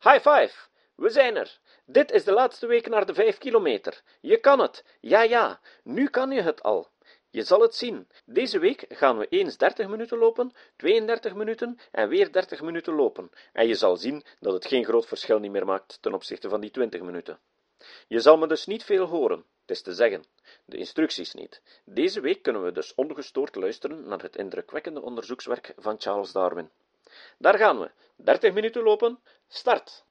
High five! We zijn er! Dit is de laatste week naar de vijf kilometer. Je kan het! Ja, ja, nu kan je het al. Je zal het zien. Deze week gaan we eens 30 minuten lopen, 32 minuten en weer 30 minuten lopen. En je zal zien dat het geen groot verschil niet meer maakt ten opzichte van die 20 minuten. Je zal me dus niet veel horen, het is te zeggen. De instructies niet. Deze week kunnen we dus ongestoord luisteren naar het indrukwekkende onderzoekswerk van Charles Darwin. Daar gaan we. 30 minuten lopen. Start.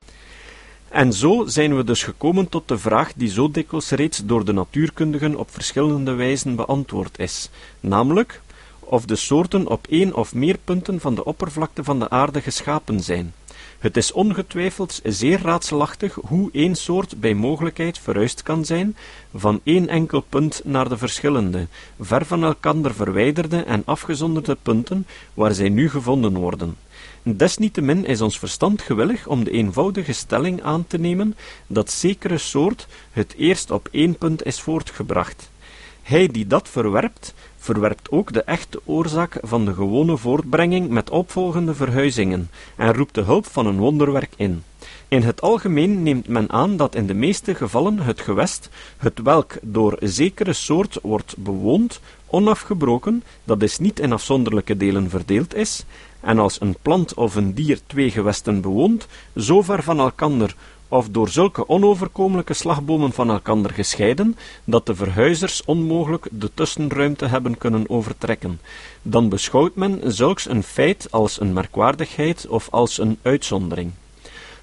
En zo zijn we dus gekomen tot de vraag die zo dikwijls reeds door de natuurkundigen op verschillende wijzen beantwoord is, namelijk of de soorten op één of meer punten van de oppervlakte van de aarde geschapen zijn. Het is ongetwijfeld zeer raadselachtig hoe één soort bij mogelijkheid verhuisd kan zijn van één enkel punt naar de verschillende, ver van elkander verwijderde en afgezonderde punten waar zij nu gevonden worden. Desniettemin is ons verstand gewillig om de eenvoudige stelling aan te nemen dat zekere soort het eerst op één punt is voortgebracht. Hij die dat verwerpt, verwerpt ook de echte oorzaak van de gewone voortbrenging met opvolgende verhuizingen en roept de hulp van een wonderwerk in. In het algemeen neemt men aan dat in de meeste gevallen het gewest, het welk door zekere soort wordt bewoond, onafgebroken, dat is niet in afzonderlijke delen verdeeld is, en als een plant of een dier twee gewesten bewoont, zo ver van elkander of door zulke onoverkomelijke slagbomen van elkander gescheiden, dat de verhuizers onmogelijk de tussenruimte hebben kunnen overtrekken, dan beschouwt men zulks een feit als een merkwaardigheid of als een uitzondering.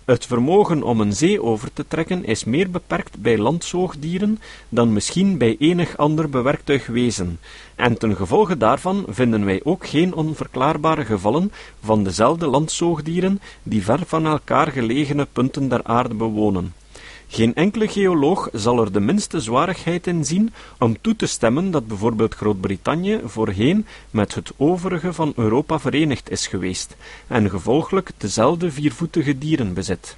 Het vermogen om een zee over te trekken is meer beperkt bij landzoogdieren dan misschien bij enig ander bewerktuig wezen, en ten gevolge daarvan vinden wij ook geen onverklaarbare gevallen van dezelfde landzoogdieren die ver van elkaar gelegene punten der aarde bewonen. Geen enkele geoloog zal er de minste zwarigheid in zien om toe te stemmen dat bijvoorbeeld Groot-Brittannië voorheen met het overige van Europa verenigd is geweest en gevolglijk dezelfde viervoetige dieren bezit.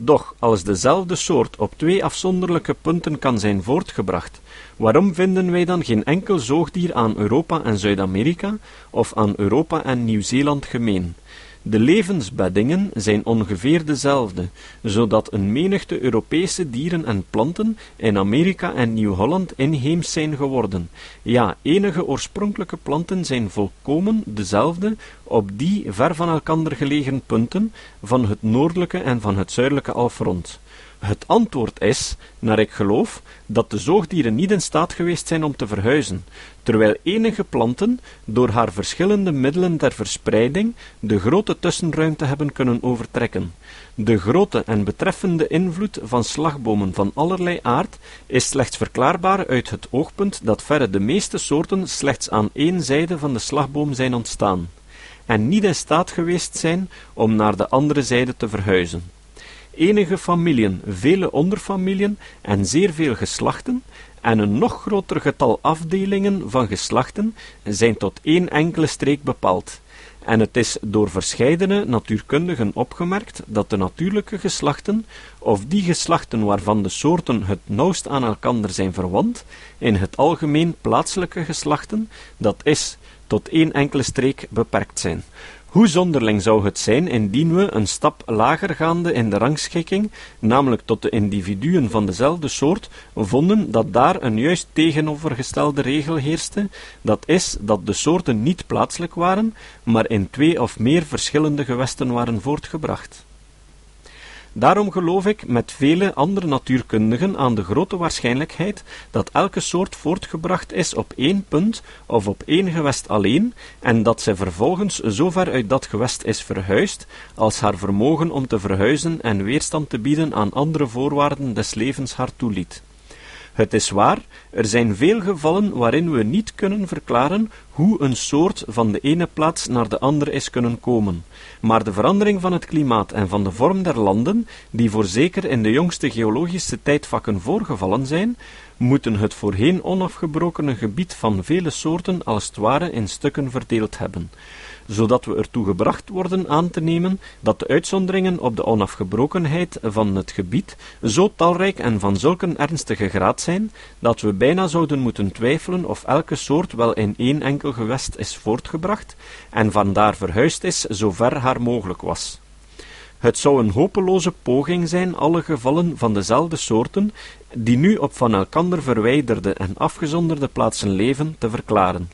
Doch als dezelfde soort op twee afzonderlijke punten kan zijn voortgebracht, waarom vinden wij dan geen enkel zoogdier aan Europa en Zuid-Amerika of aan Europa en Nieuw-Zeeland gemeen? De levensbeddingen zijn ongeveer dezelfde, zodat een menigte Europese dieren en planten in Amerika en Nieuw-Holland inheems zijn geworden. Ja, enige oorspronkelijke planten zijn volkomen dezelfde op die ver van elkander gelegen punten van het noordelijke en van het zuidelijke halfrond. Het antwoord is, naar ik geloof, dat de zoogdieren niet in staat geweest zijn om te verhuizen, terwijl enige planten door haar verschillende middelen ter verspreiding de grote tussenruimte hebben kunnen overtrekken. De grote en betreffende invloed van slagbomen van allerlei aard is slechts verklaarbaar uit het oogpunt dat verre de meeste soorten slechts aan één zijde van de slagboom zijn ontstaan, en niet in staat geweest zijn om naar de andere zijde te verhuizen enige familien, vele onderfamiliën en zeer veel geslachten, en een nog groter getal afdelingen van geslachten zijn tot één enkele streek bepaald. En het is door verscheidene natuurkundigen opgemerkt dat de natuurlijke geslachten, of die geslachten waarvan de soorten het nauwst aan elkander zijn verwant, in het algemeen plaatselijke geslachten, dat is, tot één enkele streek beperkt zijn. Hoe zonderling zou het zijn indien we, een stap lager gaande in de rangschikking, namelijk tot de individuen van dezelfde soort, vonden dat daar een juist tegenovergestelde regel heerste, dat is, dat de soorten niet plaatselijk waren, maar in twee of meer verschillende gewesten waren voortgebracht. Daarom geloof ik met vele andere natuurkundigen aan de grote waarschijnlijkheid dat elke soort voortgebracht is op één punt of op één gewest alleen, en dat zij vervolgens zover uit dat gewest is verhuisd, als haar vermogen om te verhuizen en weerstand te bieden aan andere voorwaarden des levens haar toeliet. Het is waar, er zijn veel gevallen waarin we niet kunnen verklaren hoe een soort van de ene plaats naar de andere is kunnen komen, maar de verandering van het klimaat en van de vorm der landen, die voorzeker in de jongste geologische tijdvakken voorgevallen zijn, moeten het voorheen onafgebrokene gebied van vele soorten als het ware in stukken verdeeld hebben zodat we ertoe gebracht worden aan te nemen dat de uitzonderingen op de onafgebrokenheid van het gebied zo talrijk en van zulke ernstige graad zijn, dat we bijna zouden moeten twijfelen of elke soort wel in één enkel gewest is voortgebracht, en vandaar verhuisd is zover haar mogelijk was. Het zou een hopeloze poging zijn alle gevallen van dezelfde soorten, die nu op van elkander verwijderde en afgezonderde plaatsen leven, te verklaren.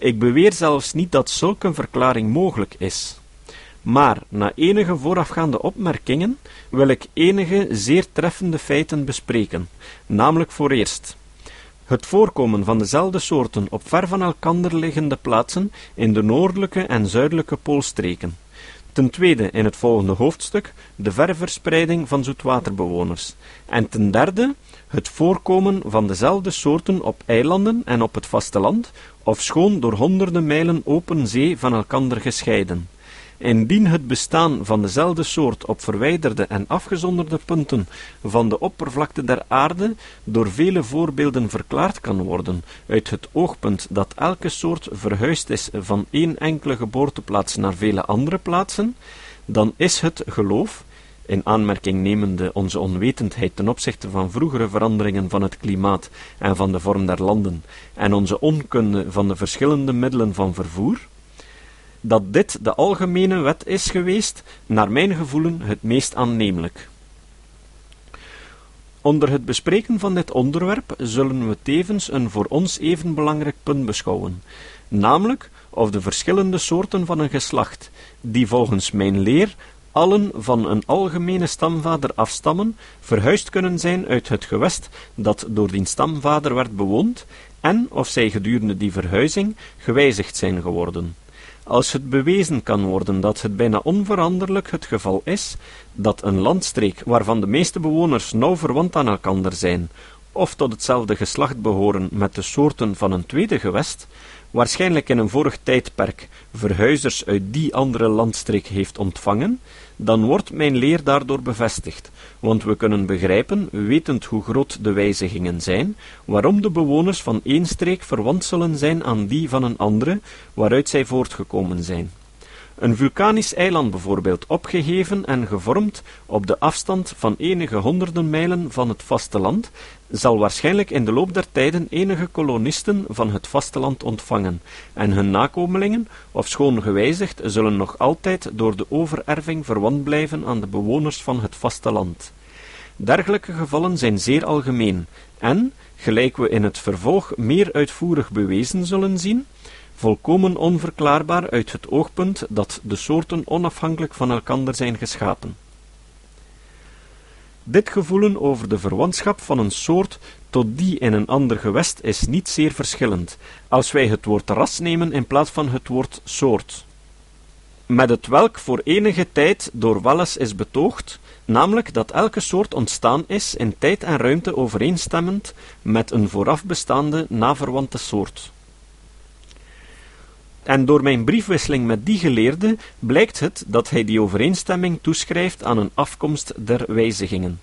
Ik beweer zelfs niet dat zulke een verklaring mogelijk is. Maar na enige voorafgaande opmerkingen wil ik enige zeer treffende feiten bespreken, namelijk voor eerst het voorkomen van dezelfde soorten op ver van elkander liggende plaatsen in de noordelijke en zuidelijke poolstreken. Ten tweede in het volgende hoofdstuk de ververspreiding van zoetwaterbewoners. En ten derde het voorkomen van dezelfde soorten op eilanden en op het vasteland, of schoon door honderden mijlen open zee van elkander gescheiden. Indien het bestaan van dezelfde soort op verwijderde en afgezonderde punten van de oppervlakte der aarde door vele voorbeelden verklaard kan worden, uit het oogpunt dat elke soort verhuisd is van één enkele geboorteplaats naar vele andere plaatsen, dan is het geloof, in aanmerking nemende onze onwetendheid ten opzichte van vroegere veranderingen van het klimaat en van de vorm der landen, en onze onkunde van de verschillende middelen van vervoer, dat dit de algemene wet is geweest, naar mijn gevoelen het meest aannemelijk. Onder het bespreken van dit onderwerp zullen we tevens een voor ons even belangrijk punt beschouwen, namelijk of de verschillende soorten van een geslacht, die volgens mijn leer allen van een algemene stamvader afstammen, verhuisd kunnen zijn uit het gewest dat door die stamvader werd bewoond, en of zij gedurende die verhuizing gewijzigd zijn geworden. Als het bewezen kan worden dat het bijna onveranderlijk het geval is dat een landstreek waarvan de meeste bewoners nauw verwant aan elkander zijn, of tot hetzelfde geslacht behoren met de soorten van een tweede gewest, waarschijnlijk in een vorig tijdperk verhuizers uit die andere landstreek heeft ontvangen, dan wordt mijn leer daardoor bevestigd, want we kunnen begrijpen, wetend hoe groot de wijzigingen zijn, waarom de bewoners van één streek verwant zullen zijn aan die van een andere, waaruit zij voortgekomen zijn. Een vulkanisch eiland bijvoorbeeld, opgeheven en gevormd op de afstand van enige honderden mijlen van het vasteland, zal waarschijnlijk in de loop der tijden enige kolonisten van het vasteland ontvangen, en hun nakomelingen, ofschoon gewijzigd, zullen nog altijd door de overerving verwant blijven aan de bewoners van het vasteland. Dergelijke gevallen zijn zeer algemeen, en, gelijk we in het vervolg meer uitvoerig bewezen zullen zien, volkomen onverklaarbaar uit het oogpunt dat de soorten onafhankelijk van elkander zijn geschapen. Dit gevoelen over de verwantschap van een soort tot die in een ander gewest is niet zeer verschillend, als wij het woord ras nemen in plaats van het woord soort. Met het welk voor enige tijd door Wallace is betoogd, namelijk dat elke soort ontstaan is in tijd en ruimte overeenstemmend met een vooraf bestaande naverwante soort. En door mijn briefwisseling met die geleerde blijkt het dat hij die overeenstemming toeschrijft aan een afkomst der wijzigingen.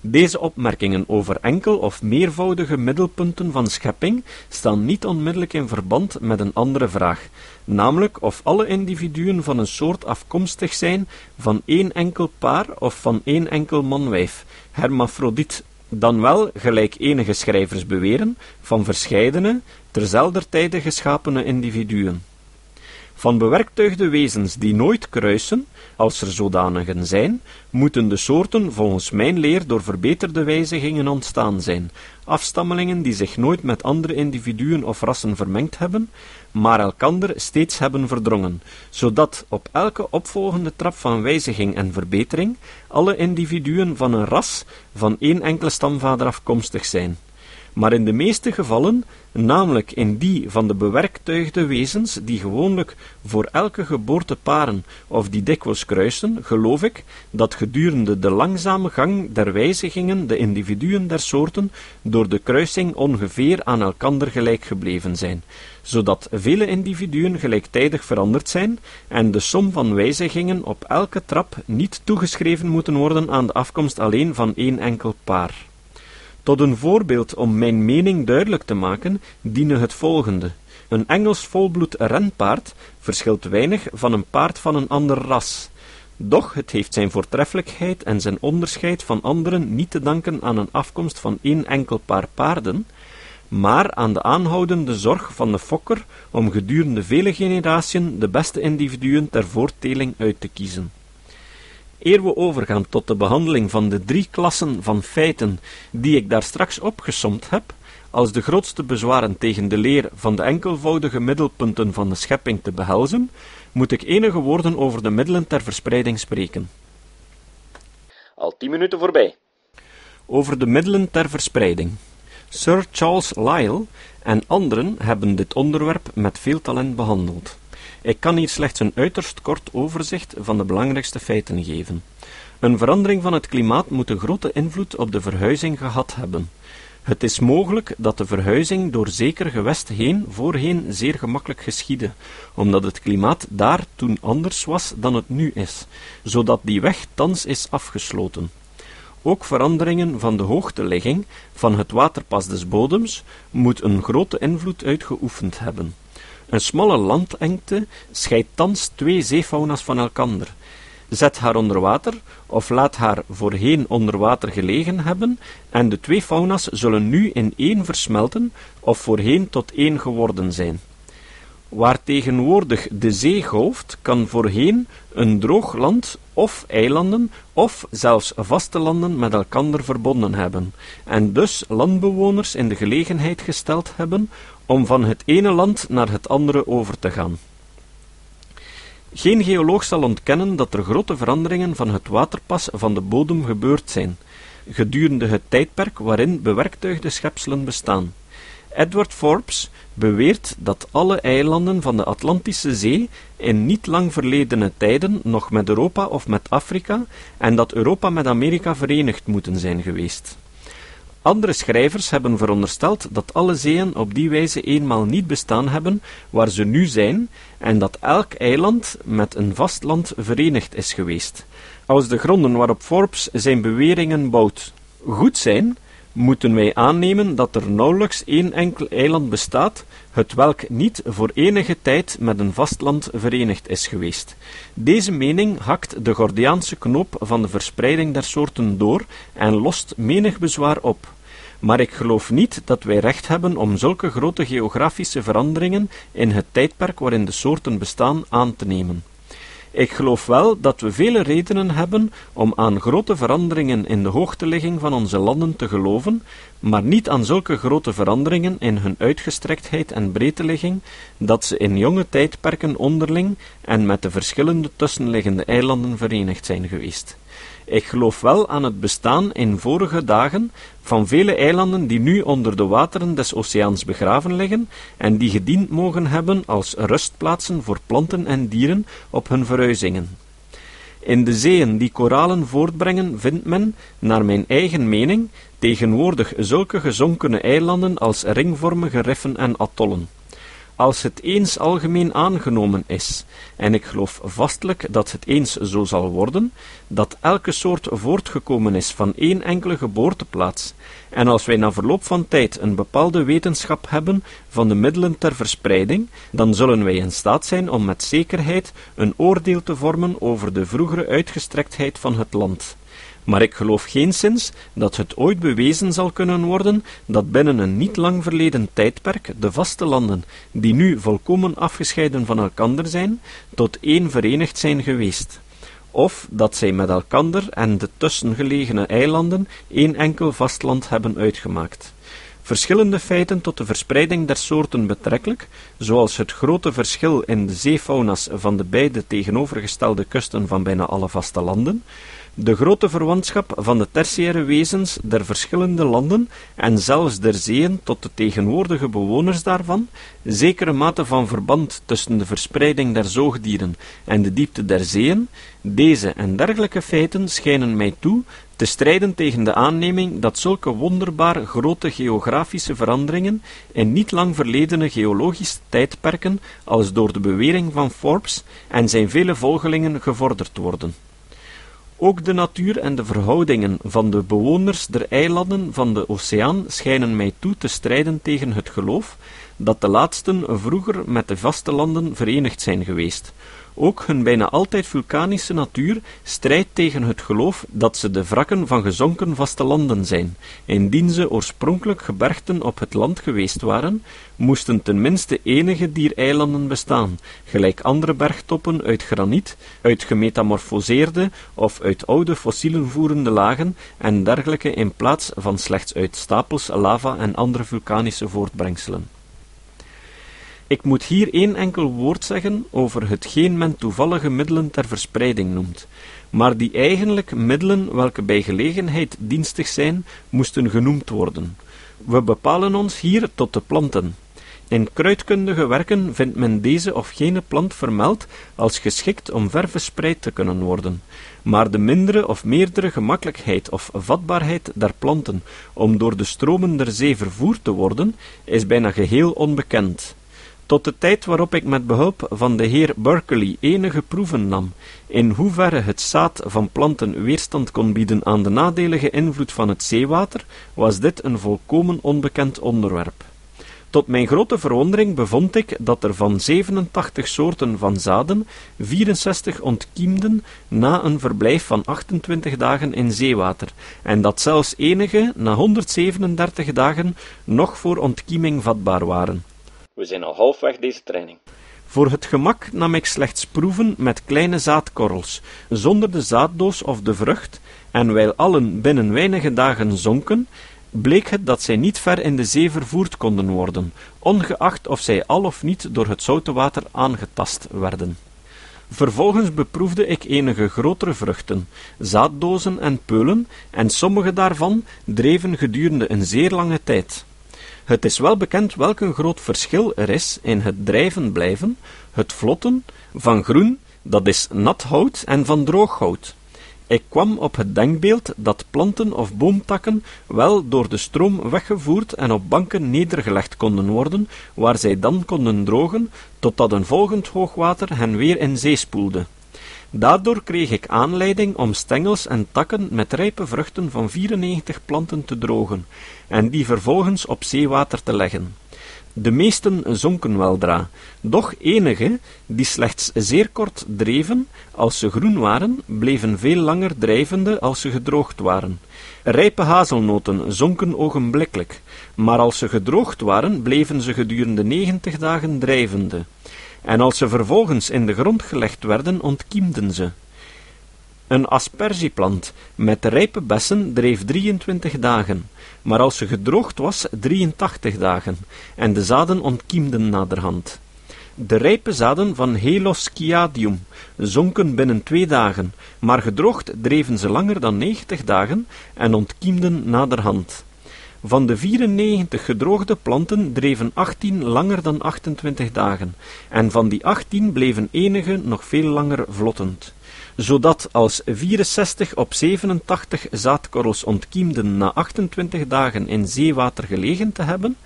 Deze opmerkingen over enkel of meervoudige middelpunten van schepping staan niet onmiddellijk in verband met een andere vraag, namelijk of alle individuen van een soort afkomstig zijn van één enkel paar of van één enkel manwijf, hermafrodiet, dan wel, gelijk enige schrijvers beweren, van verscheidene, terzelfder tijde geschapene individuen. Van bewerktuigde wezens die nooit kruisen, als er zodanigen zijn, moeten de soorten volgens mijn leer door verbeterde wijzigingen ontstaan zijn, afstammelingen die zich nooit met andere individuen of rassen vermengd hebben, maar elkander steeds hebben verdrongen, zodat op elke opvolgende trap van wijziging en verbetering alle individuen van een ras van één enkele stamvader afkomstig zijn maar in de meeste gevallen, namelijk in die van de bewerktuigde wezens, die gewoonlijk voor elke geboorte paren of die dikwijls kruisen, geloof ik dat gedurende de langzame gang der wijzigingen de individuen der soorten door de kruising ongeveer aan elkander gelijk gebleven zijn, zodat vele individuen gelijktijdig veranderd zijn en de som van wijzigingen op elke trap niet toegeschreven moeten worden aan de afkomst alleen van één enkel paar. Tot een voorbeeld om mijn mening duidelijk te maken, diene het volgende. Een Engels volbloed renpaard verschilt weinig van een paard van een ander ras. Doch het heeft zijn voortreffelijkheid en zijn onderscheid van anderen niet te danken aan een afkomst van één enkel paar paarden, maar aan de aanhoudende zorg van de fokker om gedurende vele generatiën de beste individuen ter voorteling uit te kiezen. Eer we overgaan tot de behandeling van de drie klassen van feiten die ik daar straks opgesomd heb, als de grootste bezwaren tegen de leer van de enkelvoudige middelpunten van de schepping te behelzen, moet ik enige woorden over de middelen ter verspreiding spreken. Al tien minuten voorbij. Over de middelen ter verspreiding. Sir Charles Lyell en anderen hebben dit onderwerp met veel talent behandeld. Ik kan hier slechts een uiterst kort overzicht van de belangrijkste feiten geven. Een verandering van het klimaat moet een grote invloed op de verhuizing gehad hebben. Het is mogelijk dat de verhuizing door zeker gewest heen voorheen zeer gemakkelijk geschiedde, omdat het klimaat daar toen anders was dan het nu is, zodat die weg thans is afgesloten. Ook veranderingen van de hoogteligging van het waterpas des bodems moet een grote invloed uitgeoefend hebben. Een smalle landengte scheidt thans twee zeefauna's van elkander. Zet haar onder water, of laat haar voorheen onder water gelegen hebben, en de twee fauna's zullen nu in één versmelten, of voorheen tot één geworden zijn. Waar tegenwoordig de zee golft, kan voorheen een droog land of eilanden of zelfs vaste landen met elkander verbonden hebben, en dus landbewoners in de gelegenheid gesteld hebben om van het ene land naar het andere over te gaan. Geen geoloog zal ontkennen dat er grote veranderingen van het waterpas van de bodem gebeurd zijn, gedurende het tijdperk waarin bewerktuigde schepselen bestaan. Edward Forbes beweert dat alle eilanden van de Atlantische Zee in niet lang verledene tijden nog met Europa of met Afrika en dat Europa met Amerika verenigd moeten zijn geweest. Andere schrijvers hebben verondersteld dat alle zeeën op die wijze eenmaal niet bestaan hebben waar ze nu zijn, en dat elk eiland met een vastland verenigd is geweest. Als de gronden waarop Forbes zijn beweringen bouwt goed zijn, moeten wij aannemen dat er nauwelijks één enkel eiland bestaat, het welk niet voor enige tijd met een vastland verenigd is geweest. Deze mening hakt de Gordiaanse knoop van de verspreiding der soorten door en lost menig bezwaar op. Maar ik geloof niet dat wij recht hebben om zulke grote geografische veranderingen in het tijdperk waarin de soorten bestaan aan te nemen. Ik geloof wel dat we vele redenen hebben om aan grote veranderingen in de hoogteligging van onze landen te geloven, maar niet aan zulke grote veranderingen in hun uitgestrektheid en breedteligging, dat ze in jonge tijdperken onderling en met de verschillende tussenliggende eilanden verenigd zijn geweest. Ik geloof wel aan het bestaan in vorige dagen van vele eilanden die nu onder de wateren des oceaans begraven liggen en die gediend mogen hebben als rustplaatsen voor planten en dieren op hun verhuizingen. In de zeeën die koralen voortbrengen vindt men, naar mijn eigen mening, tegenwoordig zulke gezonkene eilanden als ringvormige riffen en atollen als het eens algemeen aangenomen is, en ik geloof vastelijk dat het eens zo zal worden, dat elke soort voortgekomen is van één enkele geboorteplaats, en als wij na verloop van tijd een bepaalde wetenschap hebben van de middelen ter verspreiding, dan zullen wij in staat zijn om met zekerheid een oordeel te vormen over de vroegere uitgestrektheid van het land maar ik geloof geenszins dat het ooit bewezen zal kunnen worden dat binnen een niet lang verleden tijdperk de vaste landen, die nu volkomen afgescheiden van elkander zijn, tot één verenigd zijn geweest, of dat zij met elkander en de tussengelegene eilanden één enkel vastland hebben uitgemaakt. Verschillende feiten tot de verspreiding der soorten betrekkelijk, zoals het grote verschil in de zeefauna's van de beide tegenovergestelde kusten van bijna alle vaste landen, de grote verwantschap van de tertiaire wezens der verschillende landen en zelfs der zeeën tot de tegenwoordige bewoners daarvan, zekere mate van verband tussen de verspreiding der zoogdieren en de diepte der zeeën, deze en dergelijke feiten schijnen mij toe te strijden tegen de aanneming dat zulke wonderbaar grote geografische veranderingen in niet lang verledene geologische tijdperken als door de bewering van Forbes en zijn vele volgelingen gevorderd worden. Ook de natuur en de verhoudingen van de bewoners der eilanden van de oceaan schijnen mij toe te strijden tegen het geloof dat de laatsten vroeger met de vaste landen verenigd zijn geweest, ook hun bijna altijd vulkanische natuur strijdt tegen het geloof dat ze de wrakken van gezonken vastelanden zijn. Indien ze oorspronkelijk gebergten op het land geweest waren, moesten tenminste enige dier eilanden bestaan, gelijk andere bergtoppen uit graniet, uit gemetamorfoseerde of uit oude fossielen voerende lagen en dergelijke in plaats van slechts uit stapels lava en andere vulkanische voortbrengselen. Ik moet hier één enkel woord zeggen over hetgeen men toevallige middelen ter verspreiding noemt, maar die eigenlijk middelen welke bij gelegenheid dienstig zijn, moesten genoemd worden. We bepalen ons hier tot de planten. In kruidkundige werken vindt men deze of gene plant vermeld als geschikt om ver verspreid te kunnen worden, maar de mindere of meerdere gemakkelijkheid of vatbaarheid der planten om door de stromen der zee vervoerd te worden, is bijna geheel onbekend. Tot de tijd waarop ik met behulp van de heer Berkeley enige proeven nam, in hoeverre het zaad van planten weerstand kon bieden aan de nadelige invloed van het zeewater, was dit een volkomen onbekend onderwerp. Tot mijn grote verwondering bevond ik dat er van 87 soorten van zaden 64 ontkiemden na een verblijf van 28 dagen in zeewater, en dat zelfs enige na 137 dagen nog voor ontkieming vatbaar waren. We zijn al halfweg deze training. Voor het gemak nam ik slechts proeven met kleine zaadkorrels, zonder de zaaddoos of de vrucht, en wijl allen binnen weinige dagen zonken, bleek het dat zij niet ver in de zee vervoerd konden worden, ongeacht of zij al of niet door het zoute water aangetast werden. Vervolgens beproefde ik enige grotere vruchten, zaaddozen en peulen, en sommige daarvan dreven gedurende een zeer lange tijd. Het is wel bekend welk een groot verschil er is in het drijven blijven, het vlotten, van groen, dat is nat hout, en van droog hout. Ik kwam op het denkbeeld dat planten of boomtakken wel door de stroom weggevoerd en op banken nedergelegd konden worden, waar zij dan konden drogen, totdat een volgend hoogwater hen weer in zee spoelde. Daardoor kreeg ik aanleiding om stengels en takken met rijpe vruchten van 94 planten te drogen, en die vervolgens op zeewater te leggen. De meesten zonken weldra, doch enige, die slechts zeer kort dreven, als ze groen waren, bleven veel langer drijvende als ze gedroogd waren. Rijpe hazelnoten zonken ogenblikkelijk, maar als ze gedroogd waren, bleven ze gedurende negentig dagen drijvende. En als ze vervolgens in de grond gelegd werden, ontkiemden ze. Een aspergieplant met rijpe bessen dreef 23 dagen, maar als ze gedroogd was 83 dagen, en de zaden ontkiemden naderhand. De rijpe zaden van Helosciadium zonken binnen twee dagen, maar gedroogd dreven ze langer dan 90 dagen en ontkiemden naderhand. Van de 94 gedroogde planten dreven 18 langer dan 28 dagen, en van die 18 bleven enige nog veel langer vlottend. Zodat als 64 op 87 zaadkorrels ontkiemden na 28 dagen in zeewater gelegen te hebben,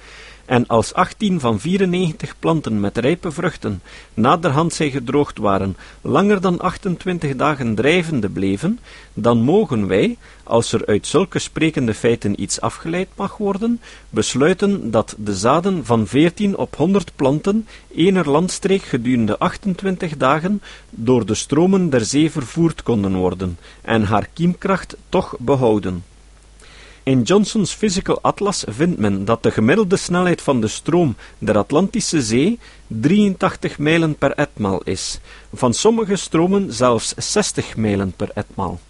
en als 18 van 94 planten met rijpe vruchten, naderhand zij gedroogd waren, langer dan 28 dagen drijvende bleven, dan mogen wij, als er uit zulke sprekende feiten iets afgeleid mag worden, besluiten dat de zaden van 14 op 100 planten ener landstreek gedurende 28 dagen door de stromen der zee vervoerd konden worden en haar kiemkracht toch behouden. In Johnson's Physical Atlas vindt men dat de gemiddelde snelheid van de stroom der Atlantische Zee 83 mijlen per etmaal is, van sommige stromen zelfs 60 mijlen per etmaal.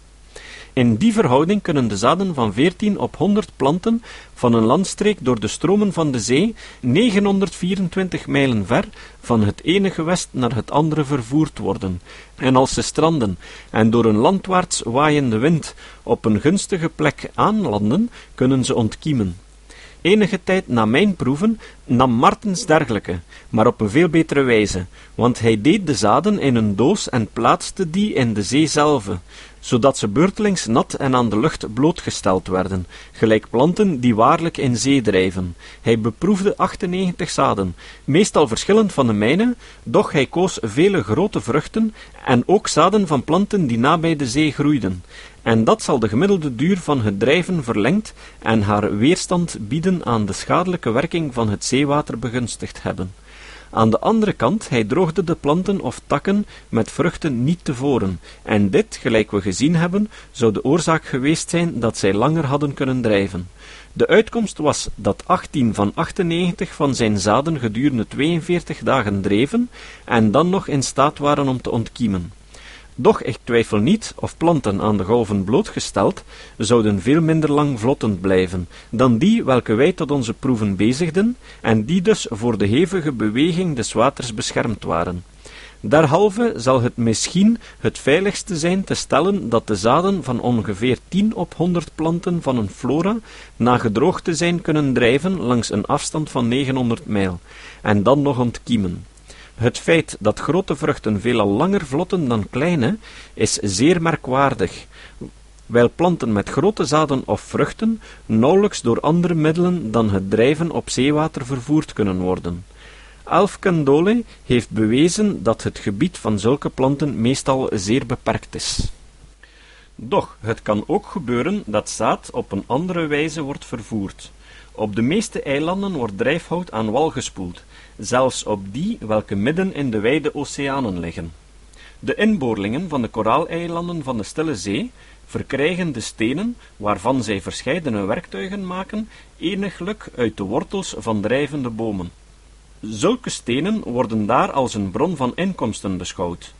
In die verhouding kunnen de zaden van 14 op 100 planten van een landstreek door de stromen van de zee 924 mijlen ver van het ene gewest naar het andere vervoerd worden. En als ze stranden en door een landwaarts waaiende wind op een gunstige plek aanlanden, kunnen ze ontkiemen. Enige tijd na mijn proeven nam Martens dergelijke, maar op een veel betere wijze, want hij deed de zaden in een doos en plaatste die in de zee zelve, zodat ze beurtelings nat en aan de lucht blootgesteld werden, gelijk planten die waarlijk in zee drijven. Hij beproefde 98 zaden, meestal verschillend van de mijne, doch hij koos vele grote vruchten en ook zaden van planten die nabij de zee groeiden. En dat zal de gemiddelde duur van het drijven verlengd en haar weerstand bieden aan de schadelijke werking van het zeewater begunstigd hebben. Aan de andere kant, hij droogde de planten of takken met vruchten niet tevoren, en dit, gelijk we gezien hebben, zou de oorzaak geweest zijn dat zij langer hadden kunnen drijven. De uitkomst was dat 18 van 98 van zijn zaden gedurende 42 dagen dreven en dan nog in staat waren om te ontkiemen. Doch ik twijfel niet of planten aan de golven blootgesteld zouden veel minder lang vlottend blijven dan die welke wij tot onze proeven bezigden en die dus voor de hevige beweging des waters beschermd waren. Derhalve zal het misschien het veiligste zijn te stellen dat de zaden van ongeveer 10 op 100 planten van een flora na gedroogd te zijn kunnen drijven langs een afstand van 900 mijl, en dan nog ontkiemen. Het feit dat grote vruchten veelal langer vlotten dan kleine, is zeer merkwaardig, wijl planten met grote zaden of vruchten nauwelijks door andere middelen dan het drijven op zeewater vervoerd kunnen worden. Alf Candolle heeft bewezen dat het gebied van zulke planten meestal zeer beperkt is. Doch het kan ook gebeuren dat zaad op een andere wijze wordt vervoerd. Op de meeste eilanden wordt drijfhout aan wal gespoeld, zelfs op die welke midden in de wijde oceanen liggen. De inboorlingen van de koraaleilanden van de Stille Zee verkrijgen de stenen, waarvan zij verscheidene werktuigen maken, eniglijk uit de wortels van drijvende bomen. Zulke stenen worden daar als een bron van inkomsten beschouwd.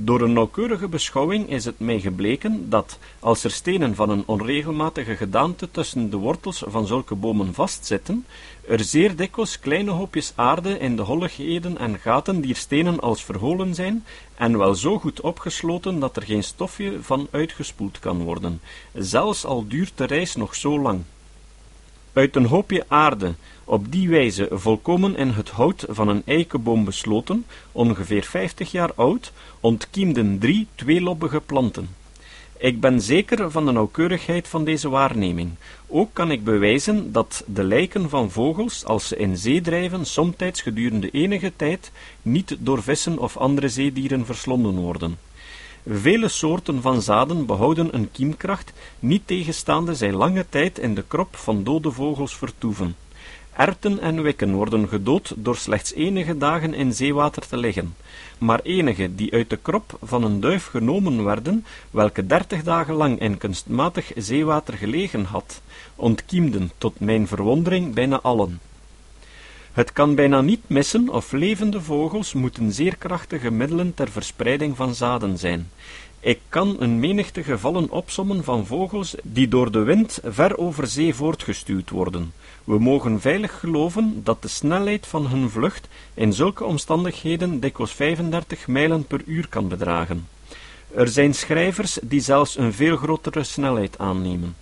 Door een nauwkeurige beschouwing is het mij gebleken dat, als er stenen van een onregelmatige gedaante tussen de wortels van zulke bomen vastzitten, er zeer dikwijls kleine hoopjes aarde in de holligheden en gaten dier stenen als verholen zijn, en wel zo goed opgesloten dat er geen stofje van uitgespoeld kan worden, zelfs al duurt de reis nog zo lang. Uit een hoopje aarde, op die wijze volkomen in het hout van een eikenboom besloten, ongeveer vijftig jaar oud, ontkiemden drie tweelobbige planten. Ik ben zeker van de nauwkeurigheid van deze waarneming. Ook kan ik bewijzen dat de lijken van vogels, als ze in zee drijven, somtijds gedurende enige tijd niet door vissen of andere zeedieren verslonden worden. Vele soorten van zaden behouden een kiemkracht, niet tegenstaande zij lange tijd in de krop van dode vogels vertoeven. Erten en wikken worden gedood door slechts enige dagen in zeewater te liggen, maar enige die uit de krop van een duif genomen werden, welke dertig dagen lang in kunstmatig zeewater gelegen had, ontkiemden tot mijn verwondering bijna allen. Het kan bijna niet missen of levende vogels moeten zeer krachtige middelen ter verspreiding van zaden zijn. Ik kan een menigte gevallen opsommen van vogels die door de wind ver over zee voortgestuwd worden. We mogen veilig geloven dat de snelheid van hun vlucht in zulke omstandigheden dikwijls 35 mijlen per uur kan bedragen. Er zijn schrijvers die zelfs een veel grotere snelheid aannemen.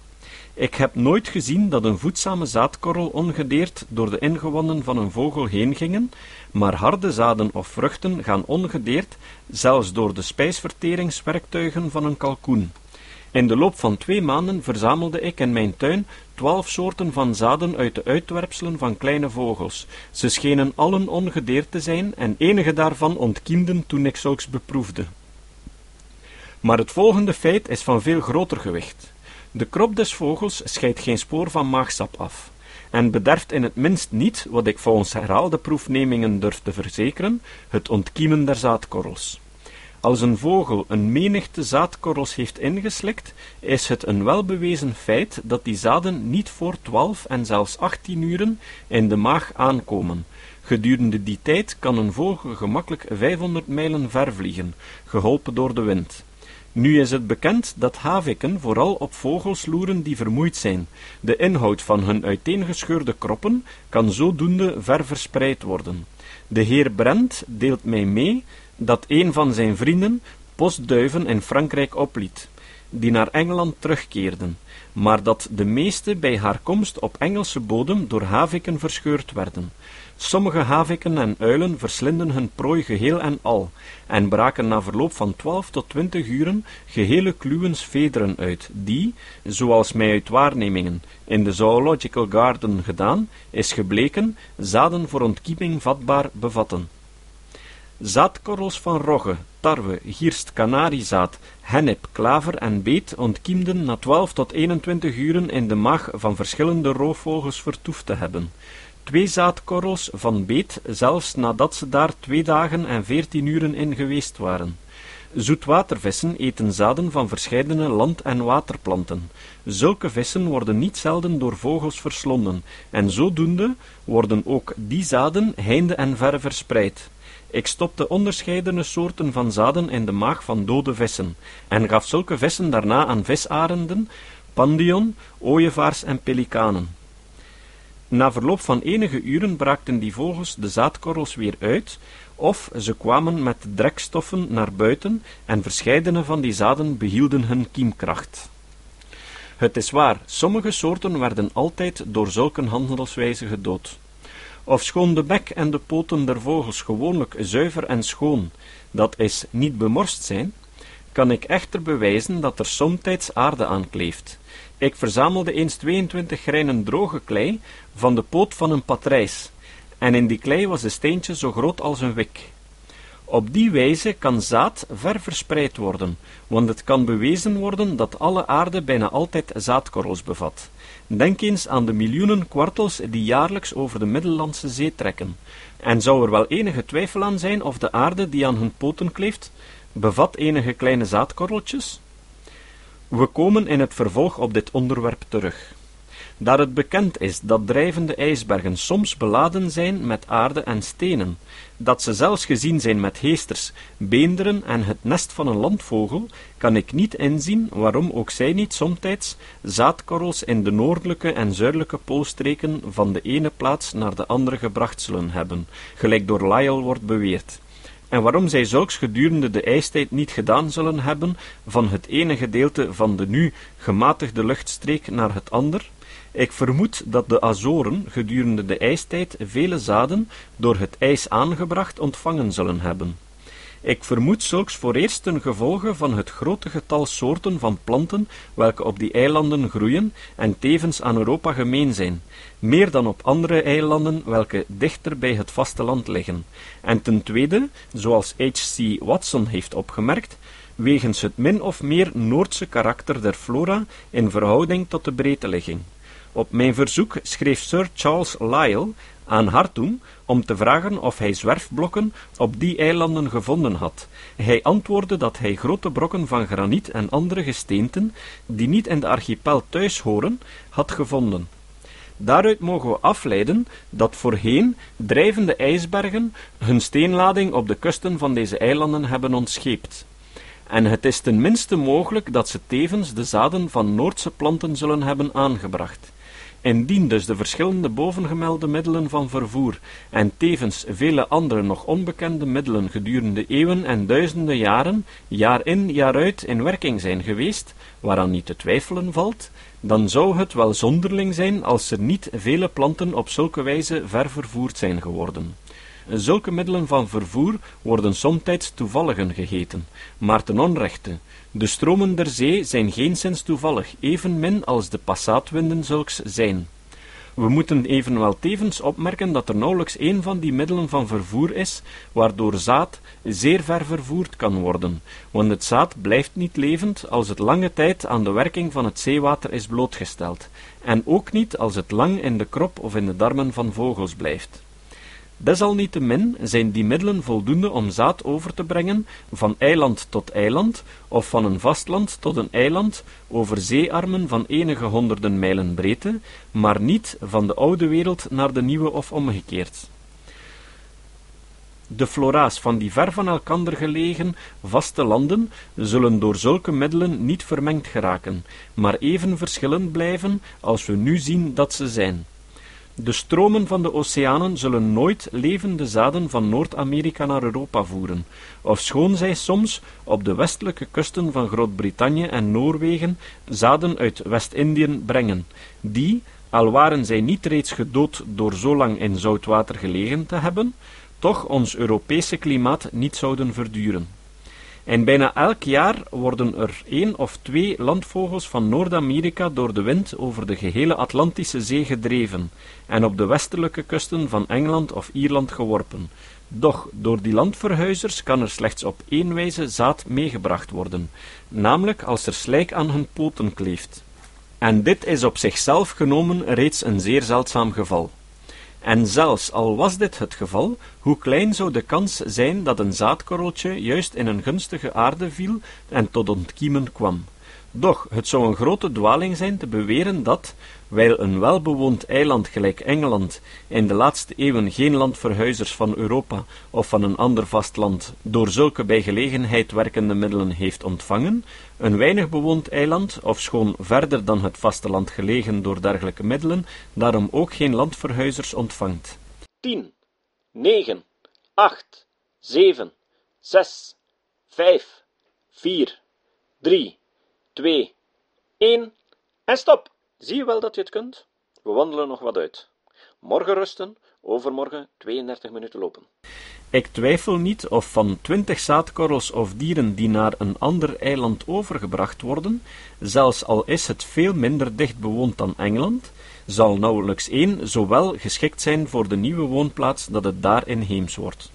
Ik heb nooit gezien dat een voedzame zaadkorrel ongedeerd door de ingewanden van een vogel heen gingen, maar harde zaden of vruchten gaan ongedeerd, zelfs door de spijsverteringswerktuigen van een kalkoen. In de loop van twee maanden verzamelde ik in mijn tuin twaalf soorten van zaden uit de uitwerpselen van kleine vogels. Ze schenen allen ongedeerd te zijn en enige daarvan ontkiemden toen ik zulks beproefde. Maar het volgende feit is van veel groter gewicht. De krop des vogels scheidt geen spoor van maagsap af, en bederft in het minst niet, wat ik volgens herhaalde proefnemingen durf te verzekeren, het ontkiemen der zaadkorrels. Als een vogel een menigte zaadkorrels heeft ingeslikt, is het een welbewezen feit dat die zaden niet voor twaalf en zelfs achttien uren in de maag aankomen. Gedurende die tijd kan een vogel gemakkelijk 500 mijlen ver vliegen, geholpen door de wind. Nu is het bekend dat haviken vooral op vogels loeren die vermoeid zijn. De inhoud van hun uiteengescheurde kroppen kan zodoende ver verspreid worden. De heer Brent deelt mij mee dat een van zijn vrienden postduiven in Frankrijk opliet, die naar Engeland terugkeerden, maar dat de meeste bij haar komst op Engelse bodem door haviken verscheurd werden. Sommige haviken en uilen verslinden hun prooi geheel en al, en braken na verloop van twaalf tot twintig uren gehele kluwens vederen uit, die, zoals mij uit waarnemingen in de Zoological Garden gedaan, is gebleken, zaden voor ontkieming vatbaar bevatten. Zaadkorrels van rogge, tarwe, gierst, kanariezaad, hennep, klaver en beet ontkiemden na twaalf tot 21 uren in de maag van verschillende roofvogels vertoefd te hebben. Twee zaadkorrels van beet, zelfs nadat ze daar twee dagen en veertien uren in geweest waren. Zoetwatervissen eten zaden van verscheidene land- en waterplanten. Zulke vissen worden niet zelden door vogels verslonden, en zodoende worden ook die zaden heinde en verre verspreid. Ik stopte onderscheidene soorten van zaden in de maag van dode vissen, en gaf zulke vissen daarna aan visarenden, pandion, ooievaars en pelikanen. Na verloop van enige uren braakten die vogels de zaadkorrels weer uit, of ze kwamen met drekstoffen naar buiten en verscheidene van die zaden behielden hun kiemkracht. Het is waar, sommige soorten werden altijd door zulke handelswijze gedood. Ofschoon de bek en de poten der vogels gewoonlijk zuiver en schoon, dat is, niet bemorst zijn, kan ik echter bewijzen dat er somtijds aarde aan kleeft. Ik verzamelde eens 22 greinen droge klei van de poot van een patrijs, en in die klei was een steentje zo groot als een wik. Op die wijze kan zaad ver verspreid worden, want het kan bewezen worden dat alle aarde bijna altijd zaadkorrels bevat. Denk eens aan de miljoenen kwartels die jaarlijks over de Middellandse Zee trekken. En zou er wel enige twijfel aan zijn of de aarde die aan hun poten kleeft, bevat enige kleine zaadkorreltjes? We komen in het vervolg op dit onderwerp terug. Daar het bekend is dat drijvende ijsbergen soms beladen zijn met aarde en stenen, dat ze zelfs gezien zijn met heesters, beenderen en het nest van een landvogel, kan ik niet inzien waarom ook zij niet somtijds zaadkorrels in de noordelijke en zuidelijke poolstreken van de ene plaats naar de andere gebracht zullen hebben, gelijk door Lyell wordt beweerd en waarom zij zulks gedurende de ijstijd niet gedaan zullen hebben van het ene gedeelte van de nu gematigde luchtstreek naar het ander, ik vermoed dat de Azoren gedurende de ijstijd vele zaden door het ijs aangebracht ontvangen zullen hebben. Ik vermoed zulks vooreerst ten gevolge van het grote getal soorten van planten welke op die eilanden groeien en tevens aan Europa gemeen zijn, meer dan op andere eilanden welke dichter bij het vasteland liggen, en ten tweede, zoals H.C. Watson heeft opgemerkt, wegens het min of meer Noordse karakter der flora in verhouding tot de breedteligging. Op mijn verzoek schreef Sir Charles Lyell aan Hartung om te vragen of hij zwerfblokken op die eilanden gevonden had. Hij antwoordde dat hij grote brokken van graniet en andere gesteenten, die niet in de archipel thuis horen, had gevonden. Daaruit mogen we afleiden dat voorheen drijvende ijsbergen hun steenlading op de kusten van deze eilanden hebben ontscheept. En het is ten minste mogelijk dat ze tevens de zaden van Noordse planten zullen hebben aangebracht. Indien dus de verschillende bovengemelde middelen van vervoer en tevens vele andere nog onbekende middelen gedurende eeuwen en duizenden jaren, jaar in jaar uit in werking zijn geweest, waaraan niet te twijfelen valt, dan zou het wel zonderling zijn als er niet vele planten op zulke wijze ver vervoerd zijn geworden. Zulke middelen van vervoer worden somtijds toevalligen geheten, maar ten onrechte. De stromen der zee zijn geenszins toevallig, evenmin als de passaatwinden zulks zijn. We moeten evenwel tevens opmerken dat er nauwelijks één van die middelen van vervoer is, waardoor zaad zeer ver vervoerd kan worden, want het zaad blijft niet levend als het lange tijd aan de werking van het zeewater is blootgesteld, en ook niet als het lang in de krop of in de darmen van vogels blijft. Desalniettemin zijn die middelen voldoende om zaad over te brengen van eiland tot eiland, of van een vastland tot een eiland, over zeearmen van enige honderden mijlen breedte, maar niet van de oude wereld naar de nieuwe of omgekeerd. De flora's van die ver van elkander gelegen vaste landen zullen door zulke middelen niet vermengd geraken, maar even verschillend blijven als we nu zien dat ze zijn. De stromen van de oceanen zullen nooit levende zaden van Noord-Amerika naar Europa voeren, ofschoon zij soms op de westelijke kusten van Groot-Brittannië en Noorwegen zaden uit West-Indië brengen, die, al waren zij niet reeds gedood door zo lang in zout water gelegen te hebben, toch ons Europese klimaat niet zouden verduren. En bijna elk jaar worden er één of twee landvogels van Noord-Amerika door de wind over de gehele Atlantische Zee gedreven en op de westelijke kusten van Engeland of Ierland geworpen. Doch door die landverhuizers kan er slechts op één wijze zaad meegebracht worden, namelijk als er slijk aan hun poten kleeft. En dit is op zichzelf genomen reeds een zeer zeldzaam geval. En zelfs al was dit het geval, hoe klein zou de kans zijn dat een zaadkorreltje juist in een gunstige aarde viel en tot ontkiemen kwam. Doch het zou een grote dwaling zijn te beweren dat, wijl een welbewoond eiland gelijk Engeland in de laatste eeuwen geen landverhuizers van Europa of van een ander vastland door zulke bij gelegenheid werkende middelen heeft ontvangen, een weinig bewoond eiland, ofschoon verder dan het vasteland gelegen door dergelijke middelen, daarom ook geen landverhuizers ontvangt. 10, 9, 8, 7, 6, 5, 4, 3, 2, 1 en stop! Zie je wel dat je het kunt? We wandelen nog wat uit. Morgen rusten, overmorgen 32 minuten lopen. Ik twijfel niet of van twintig zaadkorrels of dieren die naar een ander eiland overgebracht worden, zelfs al is het veel minder dicht bewoond dan Engeland, zal nauwelijks één zowel geschikt zijn voor de nieuwe woonplaats dat het daar inheems wordt.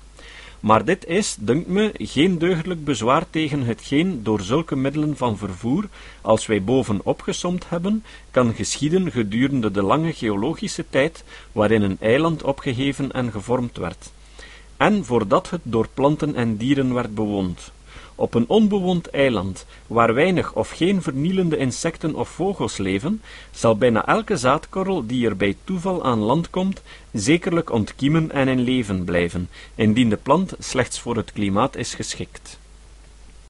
Maar dit is, dunkt me, geen deugdelijk bezwaar tegen hetgeen door zulke middelen van vervoer, als wij boven opgesomd hebben, kan geschieden gedurende de lange geologische tijd waarin een eiland opgeheven en gevormd werd, en voordat het door planten en dieren werd bewoond. Op een onbewoond eiland, waar weinig of geen vernielende insecten of vogels leven, zal bijna elke zaadkorrel die er bij toeval aan land komt, zekerlijk ontkiemen en in leven blijven, indien de plant slechts voor het klimaat is geschikt.